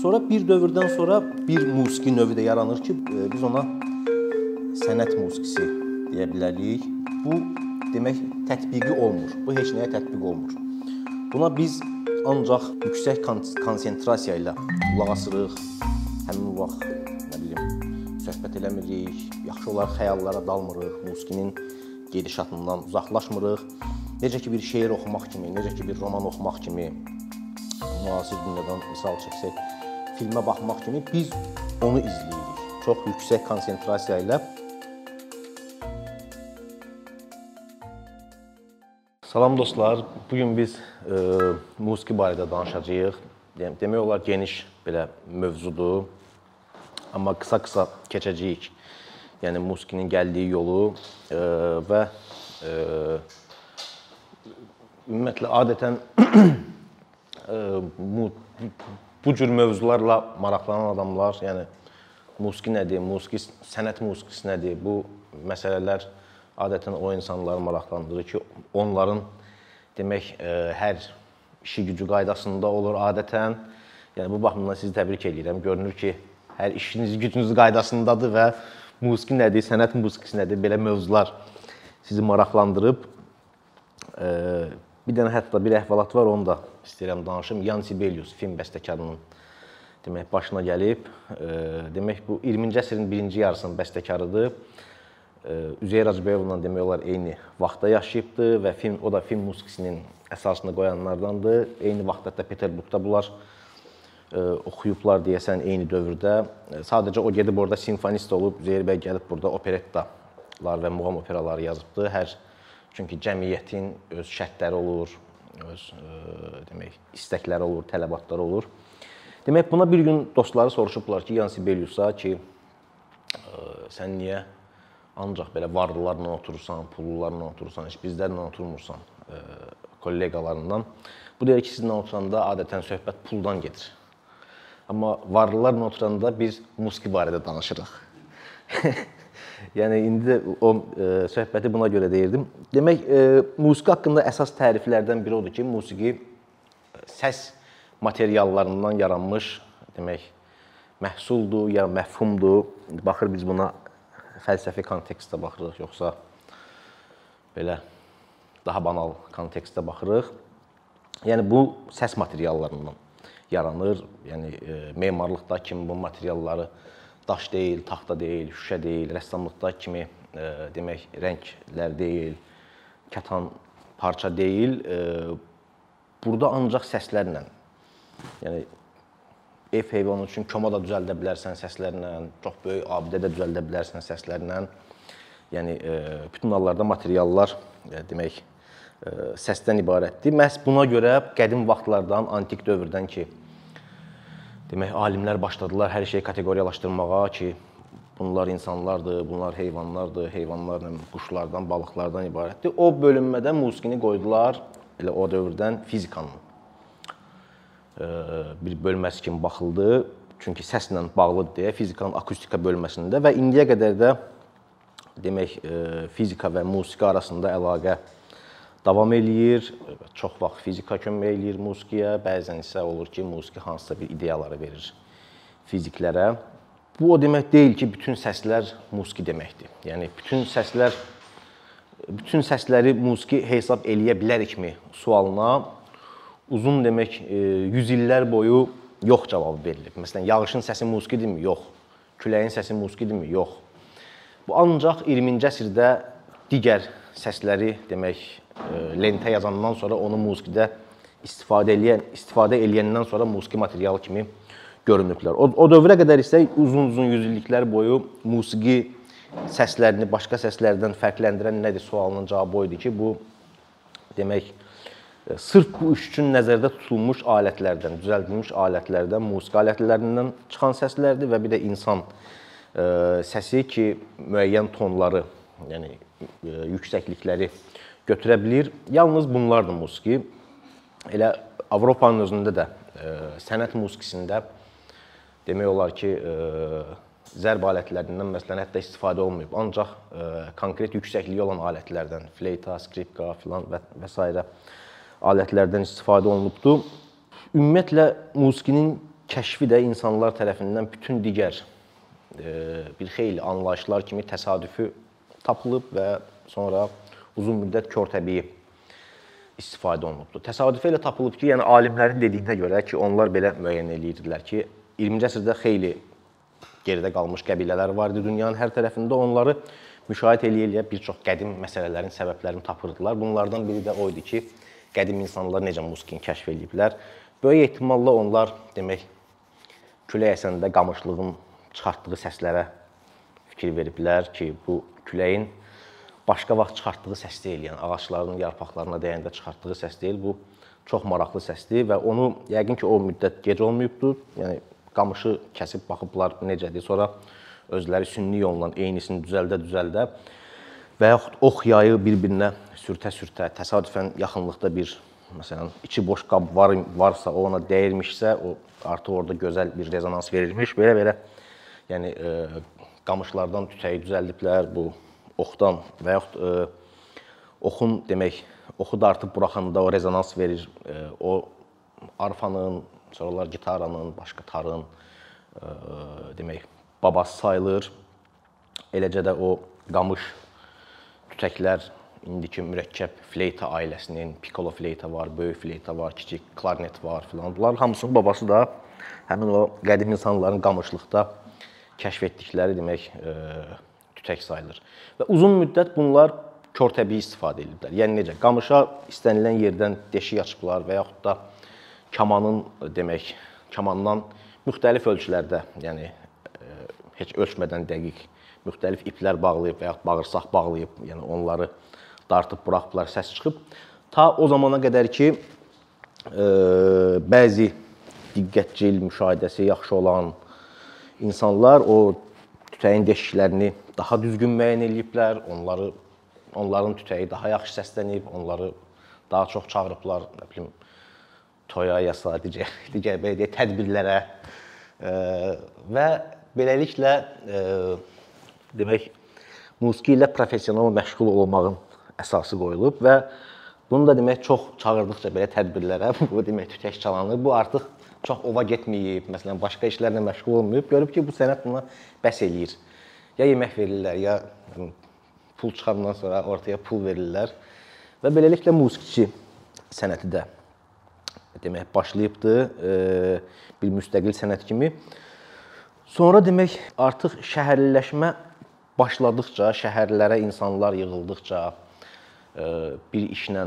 Sonra bir dövrdən sonra bir musiqi növü də yaranır ki, e, biz ona sənət musiqisi deyə bilərik. Bu demək tətbiqi olmur. Bu heç nəyə tətbiq olmur. Buna biz ancaq yüksək konsentrasiya ilə qulaq asırıq. Həmin vaxt nə bilim söhbət eləmirik, yaxşı olaraq xəyallara dalmırıq, musiqinin gedişatından uzaqlaşmırıq. Necə ki bir şeir oxumaq kimi, necə ki bir roman oxumaq kimi, müasir dünyadan misal çəksək, filmə baxmaq kimi biz onu izləyirik. Çox yüksək konsentrasiya ilə. Salam dostlar. Bu gün biz e, musiqi barədə danışacağıq. Yəni demək olar geniş belə mövzudur. Amma qısa-qısa keçəcəyik. Yəni musiqinin gəldiyi yolu e, və e, ümumiyyətlə adətən bu, bu cür mövzularla maraqlanan adamlar, yəni musiqi nədir, musiqi sənət musiqisi nədir? Bu məsələlər adətən o insanları maraqlandırır ki, onların demək hər işi gücü qaydasında olur adətən. Yəni bu baxımdan sizi təbrik edirəm. Görünür ki, hər işiniz gücünüz qaydasındadır və musiqi nədir, sənət musiqisi nədir belə mövzular sizi maraqlandırıb. Bir dənə hətta bir əhvalat var, onu da istəyirəm danışım. Yan Sibelius film bəstəkarının demək başına gəlib. Demək bu 20-ci əsrin birinci yarısının bəstəkarıdır. Üzeyir Hacıyevlə demək olar eyni vaxtda yaşayıbdı və film o da film musiqisinin əsasını qoyanlardandır. Eyni vaxtda da Peterburqda bunlar oxuyublar deyəsən eyni dövrdə. Sadəcə o gedib orada simfonist olub, Üzeyir bəy gəlib burada operettalar və muğam operaları yazıbdı. Hər Çünki cəmiyyətin öz şərtləri olur, öz ə, e, demək, istəkləri olur, tələbatları olur. Demək buna bir gün dostları soruşublar ki, Yan Sibeliusa ki, ə, e, sən niyə ancaq belə varlılarla oturursan, pullularla oturursan, heç bizlərlə oturmursan, ə, e, kolleqalarından. Bu deyir ki, sizinlə oturanda adətən söhbət puldan gedir. Amma varlılarla oturanda biz musiqi barədə danışırıq. Yəni indi də o e, söhbəti buna görə deyirdim. Demək, e, musiqi haqqında əsas təriflərdən biri odur ki, musiqi səs materiallarından yaranmış, demək, məhsuldur ya məfhumdur. Baxır biz buna fəlsəfi kontekstdə baxırıq, yoxsa belə daha banal kontekstdə baxırıq. Yəni bu səs materiallarından yaranır. Yəni e, memarlıqda kimi bu materialları daş deyil, taxta deyil, şüşə deyil, rəssamlıqda kimi e, demək rənglər deyil, kətan parça deyil. E, burada ancaq səslərlə. Yəni ev heyvanı üçün koma da düzəldə bilərsən səslərlə, çox böyük abidə də düzəldə bilərsən səslərlə. Yəni e, bütün hallarda materiallar e, demək e, səsdən ibarətdir. Məhz buna görə qədim vaxtlardan, antik dövrdən ki, demək alimlər başladılar hər şeyi kateqoriyalaşdırmağa ki, bunlar insanlardır, bunlar heyvanlardır, heyvanlar quşlardan, balıqlardan ibarətdir. O bölünmədə musiqini qoydular elə o dövrdən fizikanın bir bölməsi kimi baxıldı. Çünki səslə bağlıdır deyə fizikanın akustika bölməsində və indiyə qədər də demək fizika və musiqi arasında əlaqə davam eləyir. Çox vaxt fizika kömək eləyir musiqiyə, bəzən isə olur ki, musiqi hansısa bir ideyaları verir fiziklərə. Bu o demək deyil ki, bütün səslər musiqi deməkdir. Yəni bütün səslər bütün səsləri musiqi hesab eləyə bilərikmi sualına uzun demək 100 illər boyu yox cavabı verilib. Məsələn, yağışın səsi musiqidirmi? Yox. Küləyin səsi musiqidirmi? Yox. Bu ancaq 20-ci əsrdə digər səsləri demək lentə yazandan sonra onu musiqidə istifadə eləyən, istifadə eləyəndən sonra musiqi materialı kimi görünüblər. O, o dövrə qədər isə uzun-uzun yüzilliklər boyu musiqi səslərini başqa səslərdən fərqləndirən nədir sualının cavabı o idi ki, bu demək sırf bu iş üçün nəzərdə tutulmuş alətlərdən, düzəldilmiş alətlərdən, musiqi alətlərindən çıxan səslərdir və bir də insan ə, səsi ki, müəyyən tonları, yəni ə, yüksəklikləri götürə bilir. Yalnız bunlardır musiqi. Elə Avropanın özündə də e, sənət musiqisində demək olar ki, e, zərb alətlərindən məsələn hətta istifadə olunmayıb. Ancaq e, konkret yüksəkliyi olan alətlərdən, fleyta, skripka filan və və s. alətlərdən istifadə olunubdu. Ümumiyyətlə musiqinin kəşfi də insanlar tərəfindən bütün digər e, bir xeyli anlayışlar kimi təsadüfi tapılıb və sonra uzun müddət körtəbii istifadə olunubdur. Təsadüfə elə tapılıb ki, yəni alimlərin dediyinə görə ki, onlar belə müəyyən eləyirdilər ki, 20-ci əsrdə xeyli geridə qalmış qəbilələr var idi dünyanın hər tərəfində. Onları müşahidə eləyə-eləyə bir çox qədim məsələlərin səbəblərini tapırdılar. Bunlardan biri də o idi ki, qədim insanlar necə musiqini kəşf ediblər. Böyük ehtimalla onlar demək külək əsəndə qamışlığın çıxartdığı səslərə fikir veriblər ki, bu küləyin başqa vaxt çıxartdığı səs deyil, yəni ağacların yarpaqlarına dəyəndə çıxartdığı səs deyil. Bu çox maraqlı səsdir və onu yəqin ki, o müddət gec olmayıbdı. Yəni qamışı kəsib baxıblar necədir. Sonra özləri sünni yolla eynisini düzəldə-düzəldə və yaxud ox yayı bir-birinə sürtə-sürtə təsadüfən yaxınlıqda bir məsələn içi boş qab var varsa, o ona dəyirmişsə, o artıq orada gözəl bir rezonans verilmiş. Belə-belə yəni e, qamışlardan tütəyi düzəldiblər bu oxdan və yaxud e, oxun demək, oxu dartıb buraxanda o rezonans verir. E, o arfanın, sonralar gitaranın, başqa tarın e, demək babası sayılır. Eləcə də o qamış tütəklər indiki mürəkkəb fleyta ailəsinin pikolo fleyta var, böyük fleyta var, kiçik klarnet var filan. Bunlar hamısının babası da həmin o qədim insanların qamışlıqda kəşf etdikləri demək e, tütək sayılır. Və uzun müddət bunlar körtəbii istifadə ediblər. Yəni necə? Qamışa istənilən yerdən deşik açıblar və yaxud da kamanın demək, kamandan müxtəlif ölçülərdə, yəni e, heç ölçmədən dəqiq müxtəlif iplər bağlayıb və yaxud bağırsaq bağlayıb, yəni onları dartıb buraxıblar, səs çıxıb. Ta o zamana qədər ki, e, bəzi diqqətcil, müşahidəsi yaxşı olan insanlar o tütəyin deşiklərini daha düzgün müəyyən ediblər, onları onların tütəyi daha yaxşı səslənib, onları daha çox çağırıblar, nə bilim, toya, yasa, digər, digər belə deyək, tədbirlərə e, və beləliklə e, demək musiqi ilə professional məşğul olmağın əsası qoyulub və bunu da demək çox çağırdıqca belə tədbirlərə bu demək tükək çalanır. Bu artıq çox ova getməyib, məsələn, başqa işlərlə məşğul olmayıb. Görüb ki, bu sənət buna bəs eləyir. Ya yemək verirlər, ya pul çıxandan sonra ortaya pul verirlər və beləliklə musiqiçi sənəti də demək başlayıbdı e, bir müstəqil sənət kimi. Sonra demək artıq şəhərliləşmə başladıkca, şəhərlərə insanlar yığıldıqca, bir işlə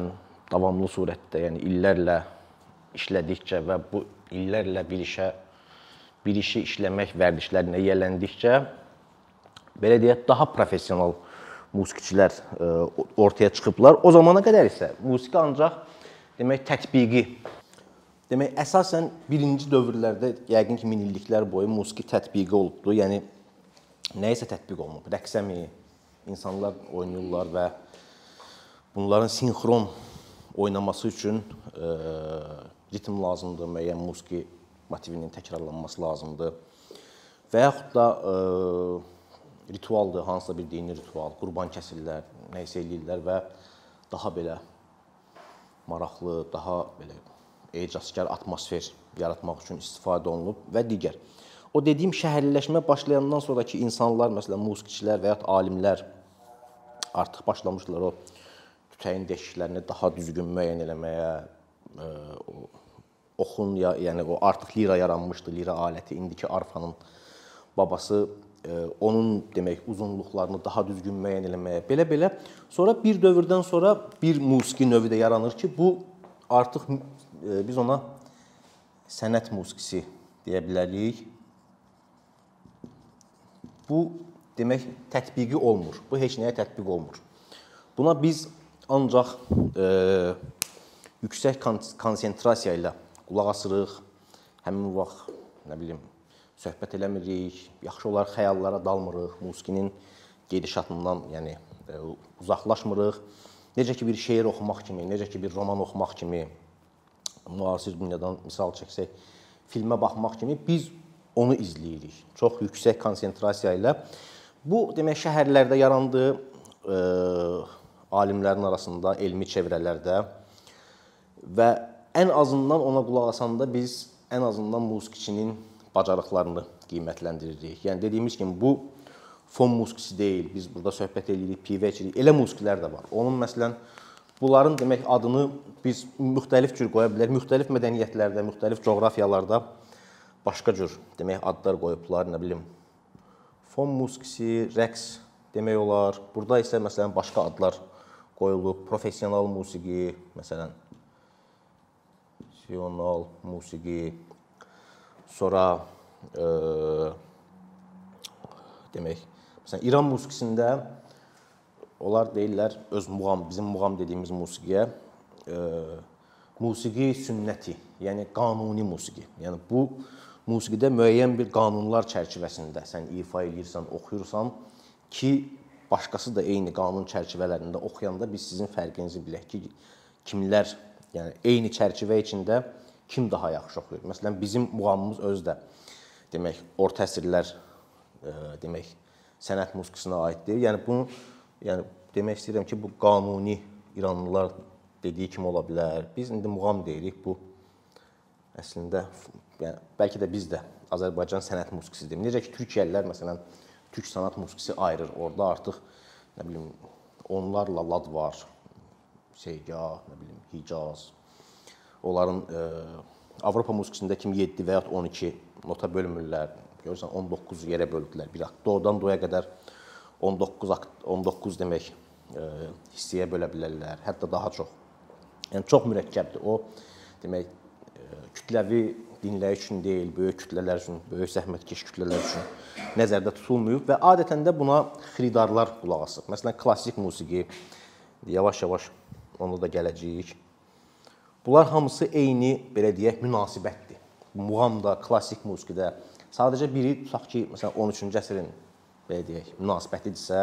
davamlı surətdə, yəni illərlə işlədikcə və bu illərlə bir işə bir işi işləmək vərdişlərinə yiyələndikcə belə deyək, daha professional musiqiçilər ortaya çıxıblar. O zamana qədər isə musiqi ancaq demək tətbiqi Demək əsasən birinci dövrlərdə yəqin ki, min illiklər boyu musiqi tətbiqi olubdu. Yəni nə isə tətbiq olunub. Rəqsəmi insanlar oynayırlar və Bunların sinxron oynaması üçün e, ritm lazımdır, müəyyən musiqi motivinin təkrarlanması lazımdır. Və yaxud da e, ritualdır, hansısa bir dini ritual, qurban kəsirlər, nə isə eləyirlər və daha belə maraqlı, daha belə ecazkar atmosfer yaratmaq üçün istifadə olunub və digər. O dediyim şəhərliləşmə başlayandan sonrakı insanlar, məsələn, musiqiçilər və ya alimlər artıq başlamışdılar o tütəyin deşiklərini daha düzgün müəyyən eləməyə, e, oxun ya, yəni o artıq lira yaranmışdı, lira aləti indiki arfanın babası onun demək uzunluqlarını daha düzgün müəyyən eləməyə. Belə-belə sonra bir dövrdən sonra bir musiqi növü də yaranır ki, bu artıq e, biz ona sənət musiqisi deyə bilərik. Bu demək tətbiqi olmur. Bu heç nəyə tətbiq olmur. Buna biz Ancaq e, yüksək konsentrasiya ilə qulaq asırıq. Həmin vaxt nə bilim söhbət eləmirik, yaxşı olar xəyallara dalmırıq, musiqinin gedişatından, yəni e, uzaqlaşmırıq. Necə ki bir şeir oxumaq kimi, necə ki bir roman oxumaq kimi, müasir dünyadan misal çəksək, filmə baxmaq kimi biz onu izləyirik. Çox yüksək konsentrasiya ilə. Bu demək şəhərlərdə yarandı, e, alimlərin arasında, elmi çevrələrdə və ən azından ona qulaq asanda biz ən azından musiqiçinin bacarıqlarını qiymətləndiririk. Yəni dediyimiz kimi bu fon musiqisi deyil. Biz burada söhbət edirik, pivə içirik. Elə musiqilər də var. Onun məsələn bunların demək adını biz müxtəlif cür qoya bilərik. Müxtəlif mədəniyyətlərdə, müxtəlif coğrafiyalarda başqa cür demək adlar qoyublar, nə bilim. Fon musiqisi, rəqs demək olar. Burada isə məsələn başqa adlar qoyulub. Professional musiqi, məsələn, professional musiqi, sonra e, demək, məsələn İran musiqisində onlar deyirlər öz muğam, bizim muğam dediyimiz musiqiyə e, musiqi sünnəti, yəni qanuni musiqi. Yəni bu musiqidə müəyyən bir qanunlar çərçivəsində sən ifa eləyirsən, oxuyursan ki, başqası da eyni qanun çərçivələrində oxuyanda biz sizin fərqinizi bilək ki, kimlər, yəni eyni çərçivə içində kim daha yaxşı oxuyur. Məsələn, bizim muğamımız özü də demək, orta əsrlər e, demək, sənət musiqisinə aiddir. Yəni bunu yəni demək istəyirəm ki, bu qanuni İranlılar dediyi kimi ola bilər. Biz indi muğam deyirik. Bu əslində yəni bəlkə də biz də Azərbaycan sənət musiqisidir. Necə ki, Türkiyəlilər məsələn türk sənət musiqisi ayırır. Orda artıq nə bilim onlarla lad var. Seygah, nə bilim Hicaz. Onların e, Avropa musiqisində kimi 7 və ya 12 nota bölmürlər. Görürsən 19 yerə böldülər. Bir akt doğrudan doya qədər 19 akt 19 demək e, hissəyə bölə bilərlər, hətta daha çox. Yəni çox mürəkkəbdir. O demək e, kütləvi dinləyici üçün deyil, böyük kütlələr üçün, böyük zəhmətkeş kütlələr üçün nəzərdə tutulmayıb və adətən də buna xiridarlar qulaq asır. Məsələn, klassik musiqi yavaş-yavaş onu da gələcəyik. Bunlar hamısı eyni, belə deyək, münasibətdir. Muğam da, klassik musiqidə sadəcə biri tutaq ki, məsələn 13-cü əsrin belə deyək, münasibətidirsə,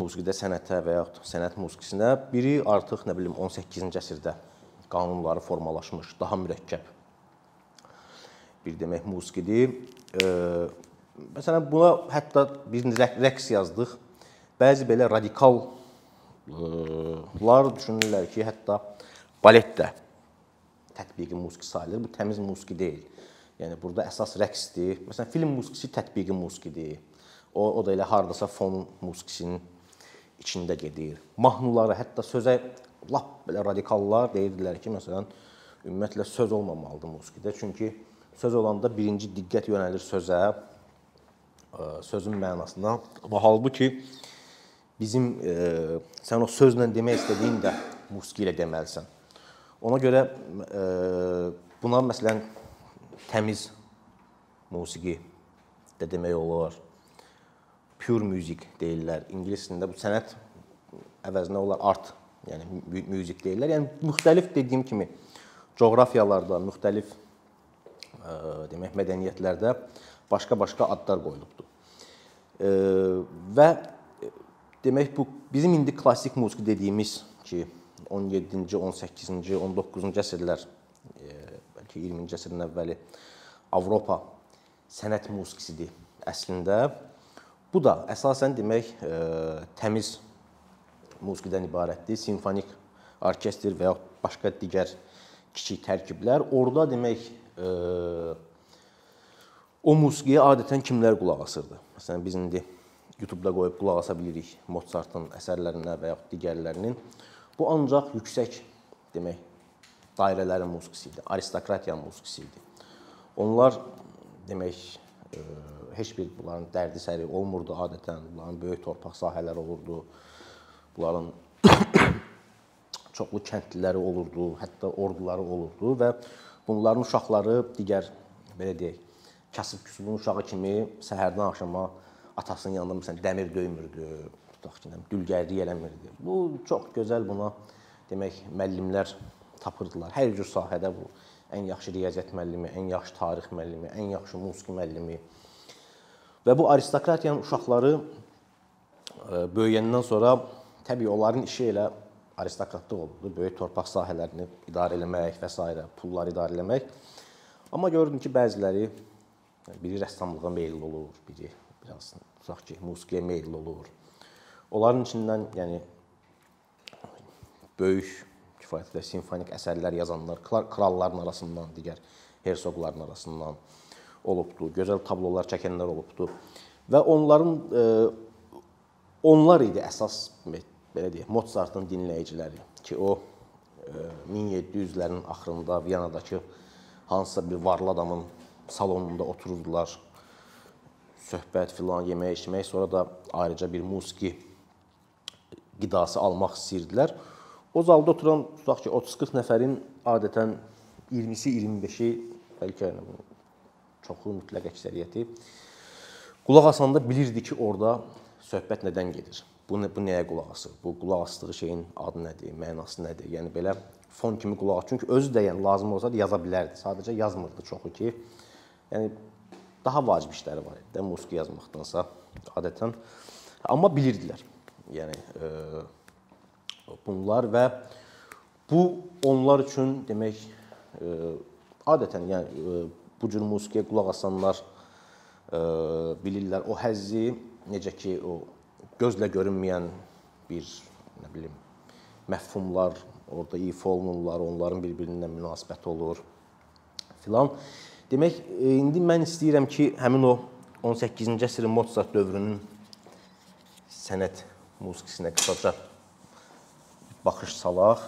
musiqidə sənətə və yaxud sənət musiqisinə biri artıq nə bilim 18-ci əsrdə qanunları formalaşmış, daha mürəkkəb bir demək musiqidir. E, məsələn buna hətta biz rəqs yazdıq. Bəzi belə radikal lar düşünürlər ki, hətta balet də tətbiqi musiqi sayılır. Bu təmiz musiqi deyil. Yəni burada əsas rəqsdir. Məsələn, film musiqisi tətbiqi musiqidir. O, o da elə hardasa fon musiqisinin içində gedir. Mahnıları, hətta sözə lap belə radikallar deyirdilər ki, məsələn, ümumiyyətlə söz olmamalıdır musiqidə. Çünki söz olanda birinci diqqət yönəlir sözə, sözün mənasına. Və halbuki bizim e, sən o sözlə demək istədiyin də musiqi ilə deməlisən. Ona görə e, buna məsələn təmiz musiqi də demək olar. Pure music deyirlər. İngilis dilində bu sənət əvəzinə onlar art yəni musiq deyirlər. Yəni müxtəlif dediyim kimi coğrafiyalarda, müxtəlif ə, demək mədəniyyətlərdə başqa-başqa adlar qoyulubdur. Ə, və demək bu bizim indi klassik musiqi dediyimiz ki 17-ci, 18-ci, 19-cu əsrlər ə, bəlkə 20-ci əsrin əvvəli Avropa sənət musiqisidir əslində. Bu da əsasən demək ə, təmiz musiqidən ibarətdir. Simfonik orkestr və ya başqa digər kiçik tərkiblər. Orda demək e, o musiqiyə adətən kimlər qulaq asırdı? Məsələn biz indi YouTube-da qoyub qulaq asa bilirik Mozartın əsərlərinə və ya digərlərinin. Bu ancaq yüksək demək dairələrin musiqisi idi, aristokratiyanın musiqisi idi. Onlar demək e, heç bir bunların dərdi səri olmurdu adətən. Bunların böyük torpaq sahələri olurdu Bunların çoxlu kəndliləri olurdu, hətta orduları olurdu və bunların uşaqları digər belə deyək, kasıb-küsubun uşağı kimi səhərdən axşama atasının yanında məsələn dəmir döymürdü, tutaq ki, dülgərlik eləmirdi. Bu çox gözəl buna demək müəllimlər tapırdılar. Hər cür sahədə bu ən yaxşı riyaziyyat müəllimi, ən yaxşı tarix müəllimi, ən yaxşı musiqi müəllimi. Və bu aristokratiyanın uşaqları e, böyüyəndən sonra Təbii onların işi elə aristokratlıq oldu, böyük torpaq sahələrini idarə eləmək və s. pulları idarə eləmək. Amma gördüm ki, bəziləri biri rəssamlığa meyilli olur, biri biraz tutaq ki, musiqiyə meyilli olur. Onların içindən yəni böyük kifayət qədər simfonik əsərlər yazanlar, kralların arasından, digər hersoqların arasından olubdu. Gözəl tablolar çəkənlər olubdu. Və onların e, onlar idi əsas belə deyək, Mozartın dinləyiciləri ki, o 1700-lərin e, axırında Viyanadakı hansısa bir varlı adamın salonunda otururdular. Söhbət filan, yemək, içmək, sonra da ayrıca bir musiqi qidası almaq istəyirdilər. O zalda oturan tutaq ki, 30-40 nəfərin adətən 20-si, 25-i, bəlkə çoxu mütləq əksəriyyəti qulaq asanda bilirdi ki, orada söhbət nədən gedir. Bu bu nəyə qulaq asır? Bu qulaq asdığı şeyin adı nədir, mənası nədir? Yəni belə fon kimi qulaq. Çünki özü də yəni lazım olsa da yaza bilərdi. Sadəcə yazmırdı çoxu ki. Yəni daha vacib işləri var idi də musiqi yazmaqdansa adətən. Amma bilirdilər. Yəni e, bunlar və bu onlar üçün demək e, adətən yəni e, bu cür musiqiyə qulaq asanlar e, bilirlər o həzzi necə ki o gözlə görünməyən bir nə bilim məfhumlar orada ifa olunurlar, onların bir-birinə münasibəti olur filan. Demək, e, indi mən istəyirəm ki, həmin o 18-ci əsrin Mozart dövrünün sənət musiqisinə qısaca baxış salaq.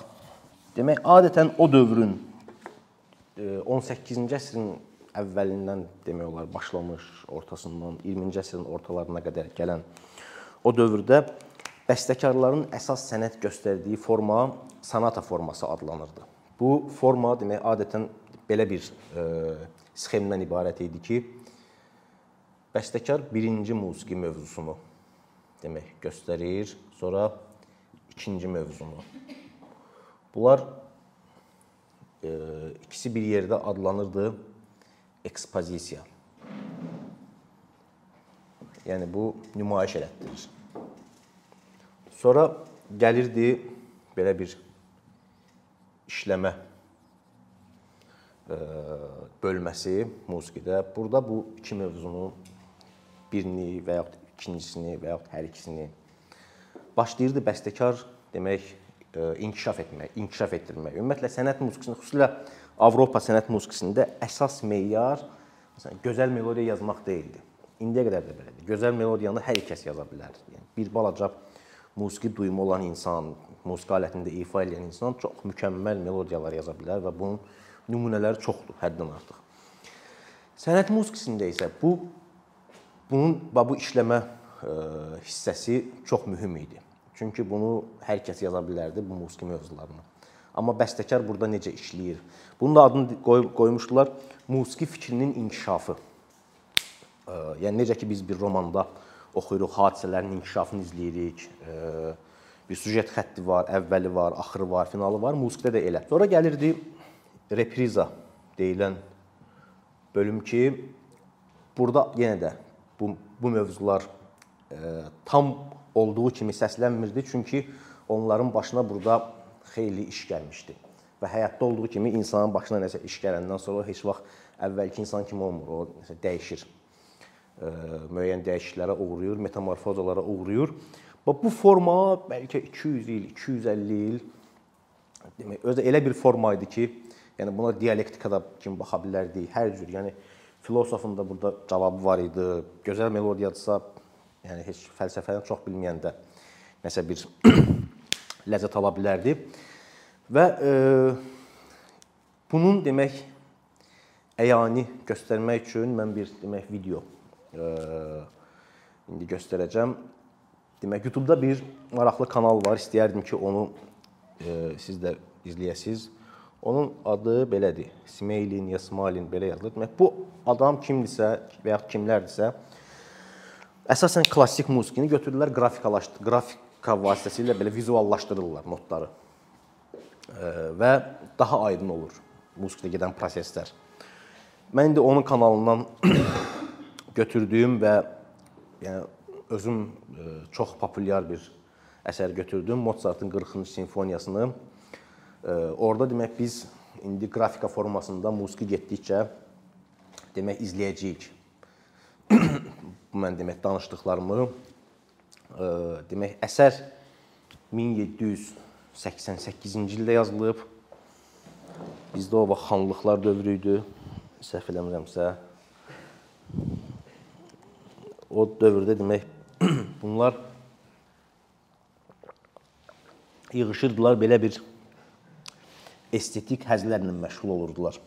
Demək, adətən o dövrün 18-ci e, əsrin əvvəlindən demək olar başlamış, ortasından 20-ci əsrin ortalarına qədər gələn o dövrdə bəstəkarların əsas sənət göstərdiyi forma sanata forması adlanırdı. Bu forma demək adətən belə bir e, sxemdən ibarət idi ki, bəstəkar birinci musiqi mövzusunu demək göstərir, sonra ikinci mövzunu. Bunlar e, ikisi bir yerdə adlanırdı ekspozisiya. Yəni bu nümayiş elətdirir. Sonra gəlirdi belə bir işləmə bölməsi musiqidə. Burada bu iki mövzunu birini və yaxud ikincisini və yaxud hər ikisini başlayırdı bəstəkar demək e, inkişaf etmək, inkişaf etdirmək. Ümumiyyətlə sənət musiqisində, xüsusilə Avropa sənət musiqisində əsas meyar məsələn gözəl melodiya yazmaq deyildi. İndiyə qədər də belədir. Gözəl melodiyanı hər kəs yaza bilər. Yəni bir balaca musiqi duyumu olan insan, musiqi alətində ifa edən insan çox mükəmməl melodiyalar yaza bilər və bunun nümunələri çoxdur, həddən artıq. Sənət musiqisində isə bu bunun bu işləmə e, hissəsi çox mühüm idi. Çünki bunu hər kəs yaza bilərdi bu musiqi mövzularını. Amma bəstəkar burada necə işləyir? Bunun da adını qoy, qoymuşdular musiqi fikrinin inkişafı. Yəni necə ki biz bir romanda oxuyuruq, hadisələrin inkişafını izləyirik. Bir sujet xətti var, əvvəli var, axırı var, finalı var. Musiqidə də elə. Sonra gəlirdi repriza deyilən bölüm ki, burada yenə də bu bu mövzular e, tam olduğu kimi səslənmirdi, çünki onların başına burada xeyli iş gəlmişdi. Və həyatda olduğu kimi insanın başına nəsə iş gələndən sonra heç vaxt əvvəlki insan kimi olmur. O nəsə dəyişir müəyyən dəyişikliklərə uğrayır, metamorfozalara uğrayır. Və bu forma bəlkə 200 il, 250 il demək özü elə bir forma idi ki, yəni buna dialektikada kimi baxa bilərdik, hər cür. Yəni filosofun da burada cavabı var idi. Gözəl melodiyadırsa, yəni heç fəlsəfədən çox bilməyəndə nəsə bir ləzzət ala bilərdi. Və e, bunun demək əyani göstərmək üçün mən bir demək video indi göstərəcəm. Demək, YouTube-da bir maraqlı kanal var. İstəyərdim ki, onu e, siz də izləyəsiniz. Onun adı belədir. Smeylin ya Smalin belə yazılır. Demək, bu adam kimdirsə və ya kimlərdirsə əsasən klassik musiqini götürürlər, qrafikalaşdır, qrafika vasitəsilə belə vizuallaşdırırlar notları. Və daha aydın olur musiqidə gedən proseslər. Mən indi onun kanalından götürdüyüm və yəni özüm çox populyar bir əsər götürdüm. Mozartın 40-cı simfoniyasını. Orada demək biz indi qrafika formasında musiqi getdikcə demək izləyəcəyik. Bu mən demək danışdıqlarımı e, demək əsər 1700 88-ci ildə yazılıb. Bizdə o vaxt xanlıqlar dövrü idi. Səhv eləmirəmsə. O dövrdə demək bunlar yığışırdılar belə bir estetik həzlərlə məşğul olurdular.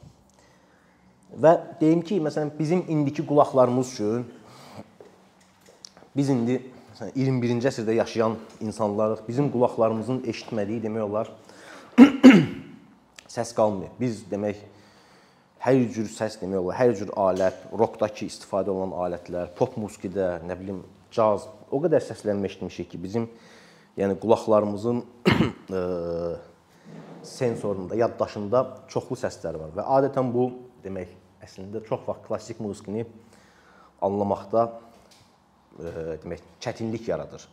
Və deyim ki, məsələn bizim indiki qulaqlarımız üçün biz indi məsələn 21-ci əsrdə yaşayan insanlarıq. Bizim qulaqlarımızın eşitmədiyi demək olar səs qalmır. Biz demək hər cür səs demək olar, hər cür alət, rockdakı istifadə olunan alətlər, pop musiqidə, nə bilim, caz, o qədər səslənmə eşitmişik ki, bizim yəni qulaqlarımızın sensorunda, yaddaşında çoxlu səslər var və adətən bu demək əslində çox vaxt klassik musiqini anlamaqda e, demək çətinlik yaradır.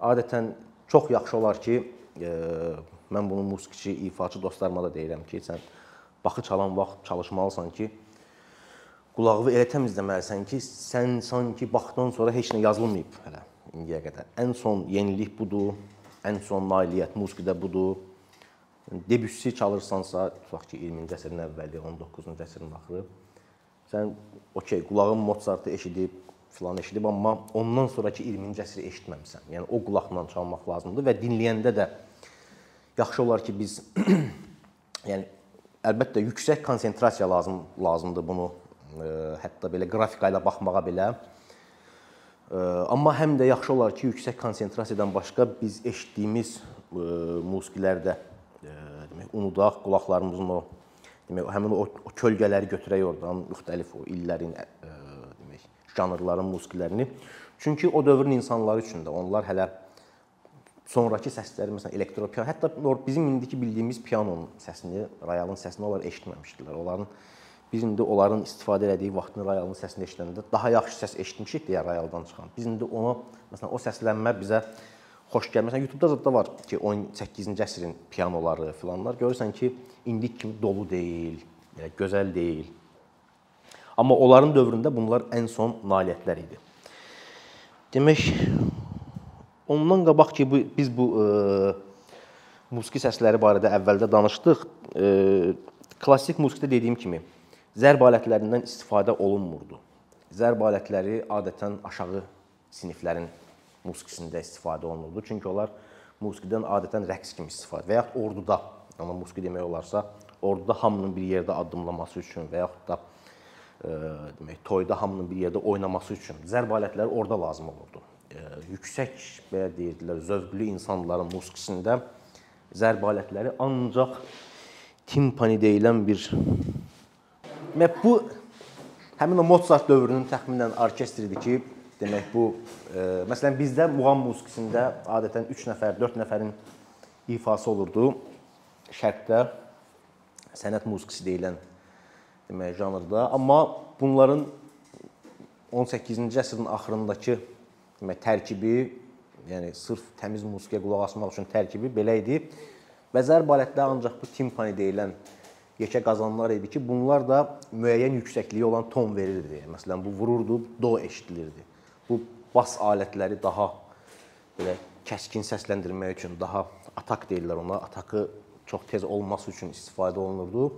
Adətən çox yaxşı olar ki, e, mən bunu musiqiçi, ifaçı dostlarıma da deyirəm ki, sən baxı çalan vaxt çalışmalısan ki, qulağı elə təmizləməlisən ki, sən sanki baxdan sonra heç nə yazılmayıb hələ indiyə qədər. Ən son yenilik budur, ən son nailiyyət musiqidə budur. Debussy çalırsansa, tutaq ki, 20-ci əsrin əvvəli, 19-cu əsrin axırı, sən okey, qulağın Mozartı eşidib, filan eşidib, amma ondan sonrakı 20-ci əsri eşitməmisən. Yəni o qulaqla çalmaq lazımdır və dinləyəndə də yaxşı olar ki, biz yəni əlbəttə yüksək konsentrasiya lazım lazımdır bunu ə, hətta belə qrafika ilə baxmağa belə. Ə, amma həm də yaxşı olar ki, yüksək konsentrasiyadan başqa biz eşitdiyimiz ə, musiqilərdə unudaq, qulaqlarımızın o demək həmin o, o kölgələri götürək oradan müxtəlif o illərin ə, demək janrların musiqilərini. Çünki o dövrün insanları üçün də onlar hələ sonrakı səsləri məsələn elektro piano, hətta bizim indiki bildiyimiz pianonun səsini, rayalın səsini onlar eşitməmişdilər. Onların biz indi onların istifadə elədiyi vaxtın rayalın səsini eşidəndə daha yaxşı səs eşitmişik deyə rayaldan çıxan. Biz indi onu məsələn o səslənmə bizə xoş gəlir. Məsələn YouTube-da da var ki, 18-ci əsrin pianoları filanlar görürsən ki, indik kimi dolu deyil, yəni gözəl deyil. Amma onların dövründə bunlar ən son nailiyyətlər idi. Demək ondan qabaq ki, bu biz bu e, musiqi səsləri barədə əvvəldə danışdıq. E, klassik musiqidə dediyim kimi zərb alətlərindən istifadə olunmurdu. Zərb alətləri adətən aşağı siniflərin musiqisində istifadə olunurdu. Çünki onlar musiqidən adətən rəqs kimi istifadə və yaxud orduda, amma musiqi demək olarsa, orduda hamının bir yerdə addımlaması üçün və yaxud da e, demək toyda hamının bir yerdə oynaması üçün zərb alətləri orada lazım olurdu. E, yüksək belə deyirdilər, zövqlü insanların musiqisində zərb alətləri ancaq timpani deyilən bir və bu həmin o Mozart dövrünün təxminən orkestridir ki, Demək bu e, məsələn bizdə muğam musiqisində adətən 3 nəfər, 4 nəfərin ifası olurdu. Şərqdə sənət musiqisi deyilən demək janrda, amma bunların 18-ci əsrin axırındakı demək tərkibi, yəni sırf təmiz musiqiyə qulaq asmaq üçün tərkibi belə idi. Və zərb alətləri ancaq bu timpani deyilən yekə qazanlar idi ki, bunlar da müəyyən yüksəkliyi olan ton verirdi. Məsələn, bu vururdu, do eşidilirdi bu bas alətləri daha belə kəskin səsləndirmək üçün, daha atak deyirlər ona, atakı çox tez olması üçün istifadə olunurdu.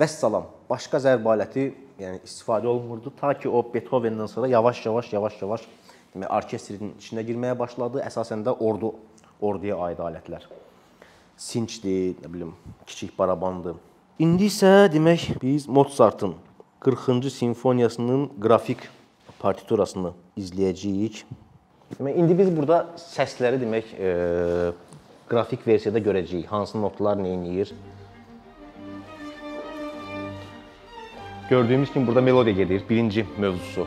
Vəssalam, başqa zərb aləti yəni istifadə olunmurdu ta ki o Beethoven-dən sonra yavaş-yavaş, yavaş-yavaş demək orkestrin içinə girməyə başladı. Əsasən də ordu orduya aid alətlər. Sinçdir, nə bilim, kiçik barabandır. İndi isə demək biz Mozartın 40-cı simfoniyasının qrafik partiturasını izləyəcəyik. Demək, indi biz burada səsləri demək, e, qrafik versiyada görəcəyik. Hansı notlar nə edir? Gördüyümüz kimi burada melodiya gedir, birinci mövzusu.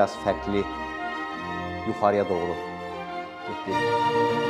Biraz fərqli yuxarıya doğru getdi.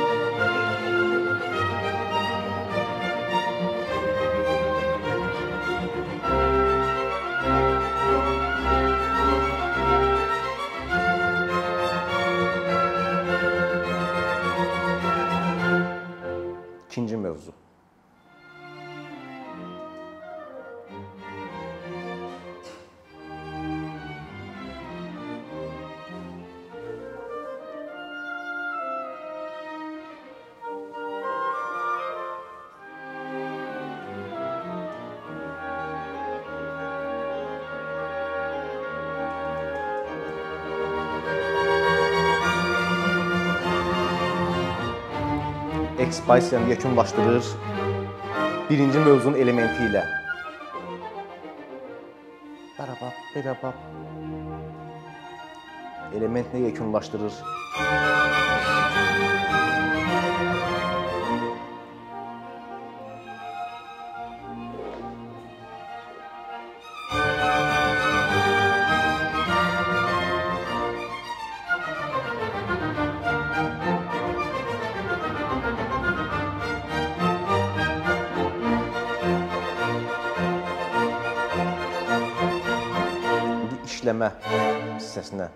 Ekspansiyanı yekunlaşdırır birinci mövzunun elementi ilə. Barabab, berabab. Elementlə yekunlaşdırır. Hissəsinə.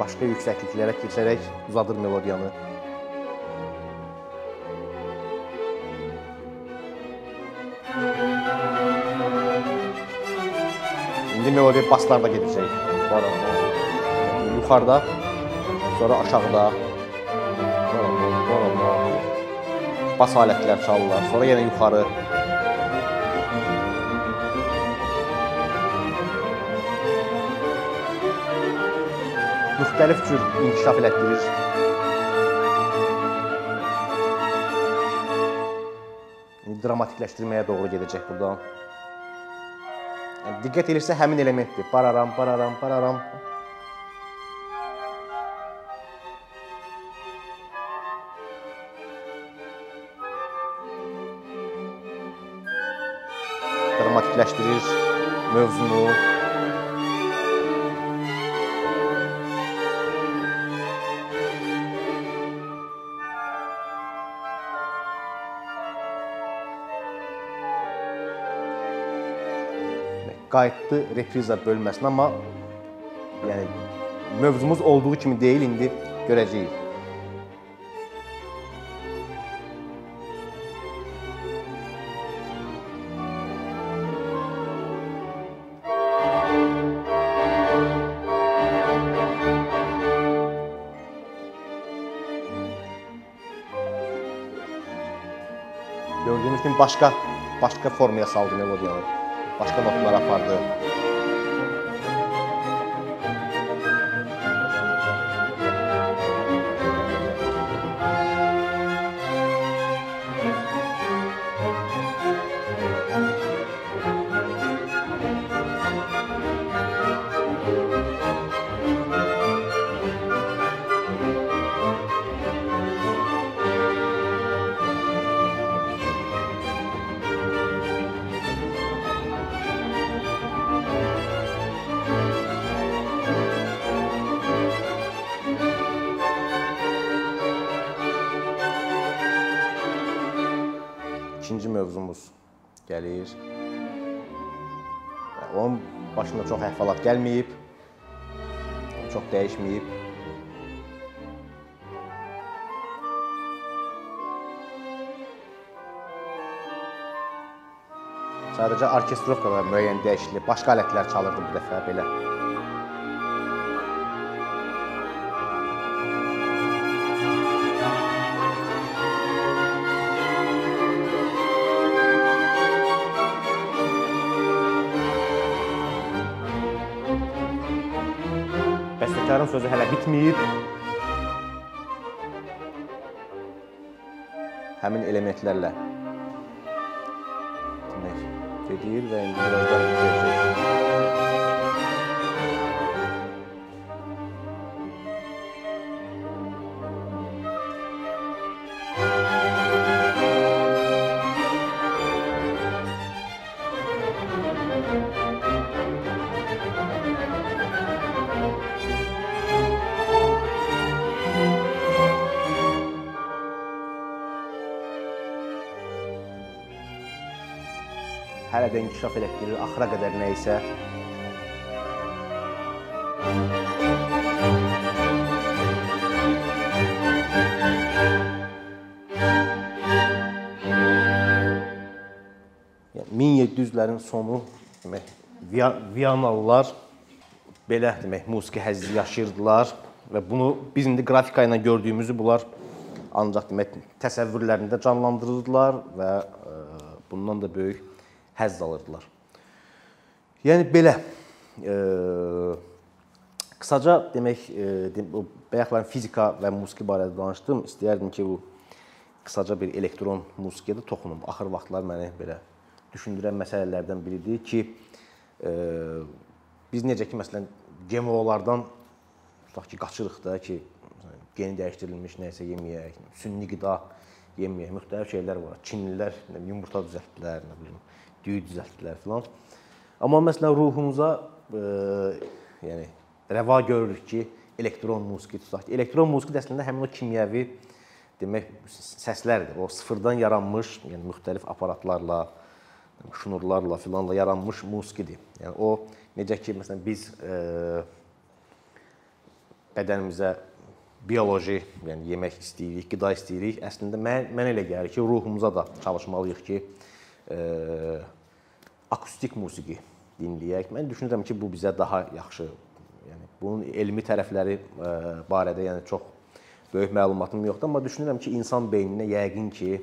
Başqa yüksəkliklərə keçərək uzadır melodiyanı. İndi melodiya baslarda gedəcək. Yuxarıda, sonra aşağıda. Bas alətlər çalırlar, sonra yenə yuxarı. Müxtəlif cür inkişaf elətdirir. Dramatikləşdirməyə doğru gedəcək buradan. Yəni, diqqət edirsə həmin elementdir. Pararam, pararam, pararam. Mövzunu. Qayıtdı repriza bölməsinə, amma yəni mövzumuz olduğu kimi deyil, indi görəcəyik. Başqa başqa formaya saldı melodiyanı. Başqa notlara apardı. Mövzumuz gəlir. Onun başında çox əhvalat gəlməyib. Çox dəyişməyib. Sadəcə orkestrovkada müəyyən dəyişiklik, başqa alətlər çalırdı bu dəfə belə. Bəstəkarın sözü hələ bitməyib. Həmin elementlərlə demək gedir və indi birazdan bitirəcək. İnkişaf elətdirir, axıra qədər nə isə. Yəni 1700-lərin sonu demək Viyanalılar belə demək musiqi həzzi yaşayırdılar və bunu biz indi qrafika ilə gördüyümüzü bunlar ancaq demək təsəvvürlərində canlandırırdılar və e, bundan da böyük həzz alırdılar. Yəni belə e, qısaca demək e, bayaqlar fizika və musiqi barədə danışdım. İstəyərdim ki, bu qısaca bir elektron musiqiyə də toxunum. Axır vaxtlar məni belə düşündürən məsələlərdən biridir ki, e, biz necə ki məsələn GMO-lardan tutaq ki, qaçırıq da ki, geni dəyişdirilmiş nəsə yeməyək, sünni qida yeməyək, müxtəlif şeylər var. Çinlilər yumurta düzəltdilər, nə bilim düyü düzəltdilər filan. Amma məsələn ruhumuza e, yəni rəva görürük ki, elektron musiqi tutaq ki, elektron musiqi də əslində həmin o kimyəvi demək səslərdir. O sıfırdan yaranmış, yəni müxtəlif aparatlarla, şnurlarla filanla yaranmış musiqidir. Yəni o necə ki, məsələn biz e, bədənimizə bioloji, yəni yemək istəyirik, qida istəyirik. Əslində mən mən elə gəlir ki, ruhumuza da çalışmalıyıq ki, akustik musiqi dinləyək. Mən düşünürəm ki, bu bizə daha yaxşı, yəni bunun elmi tərəfləri e, barədə yəni çox böyük məlumatım yoxdur, amma düşünürəm ki, insan beyninə yəqin ki,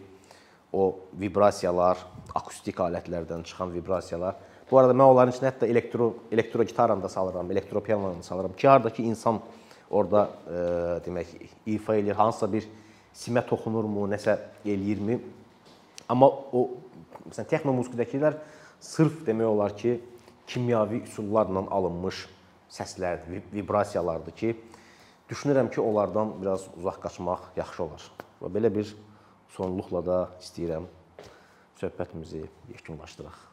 o vibrasiyalar, akustik alətlərdən çıxan vibrasiyalar. Bu arada mən onların içində hətta elektro elektro gitaranı da salıram, elektro pianonu salıram ki, hardakı insan orada e, demək ifa eləyir, hansısa bir simə toxunurmu, nəsə eləyirmi? Amma o məsələn texno musiqidəkilər sırf demək olar ki, kimyəvi üsullarla alınmış səslərdir, vibrasiyalardır ki, düşünürəm ki, onlardan biraz uzaq qaçmaq yaxşı olar. Və belə bir sonluqla da istəyirəm söhbətimizi yekunlaşdıraq.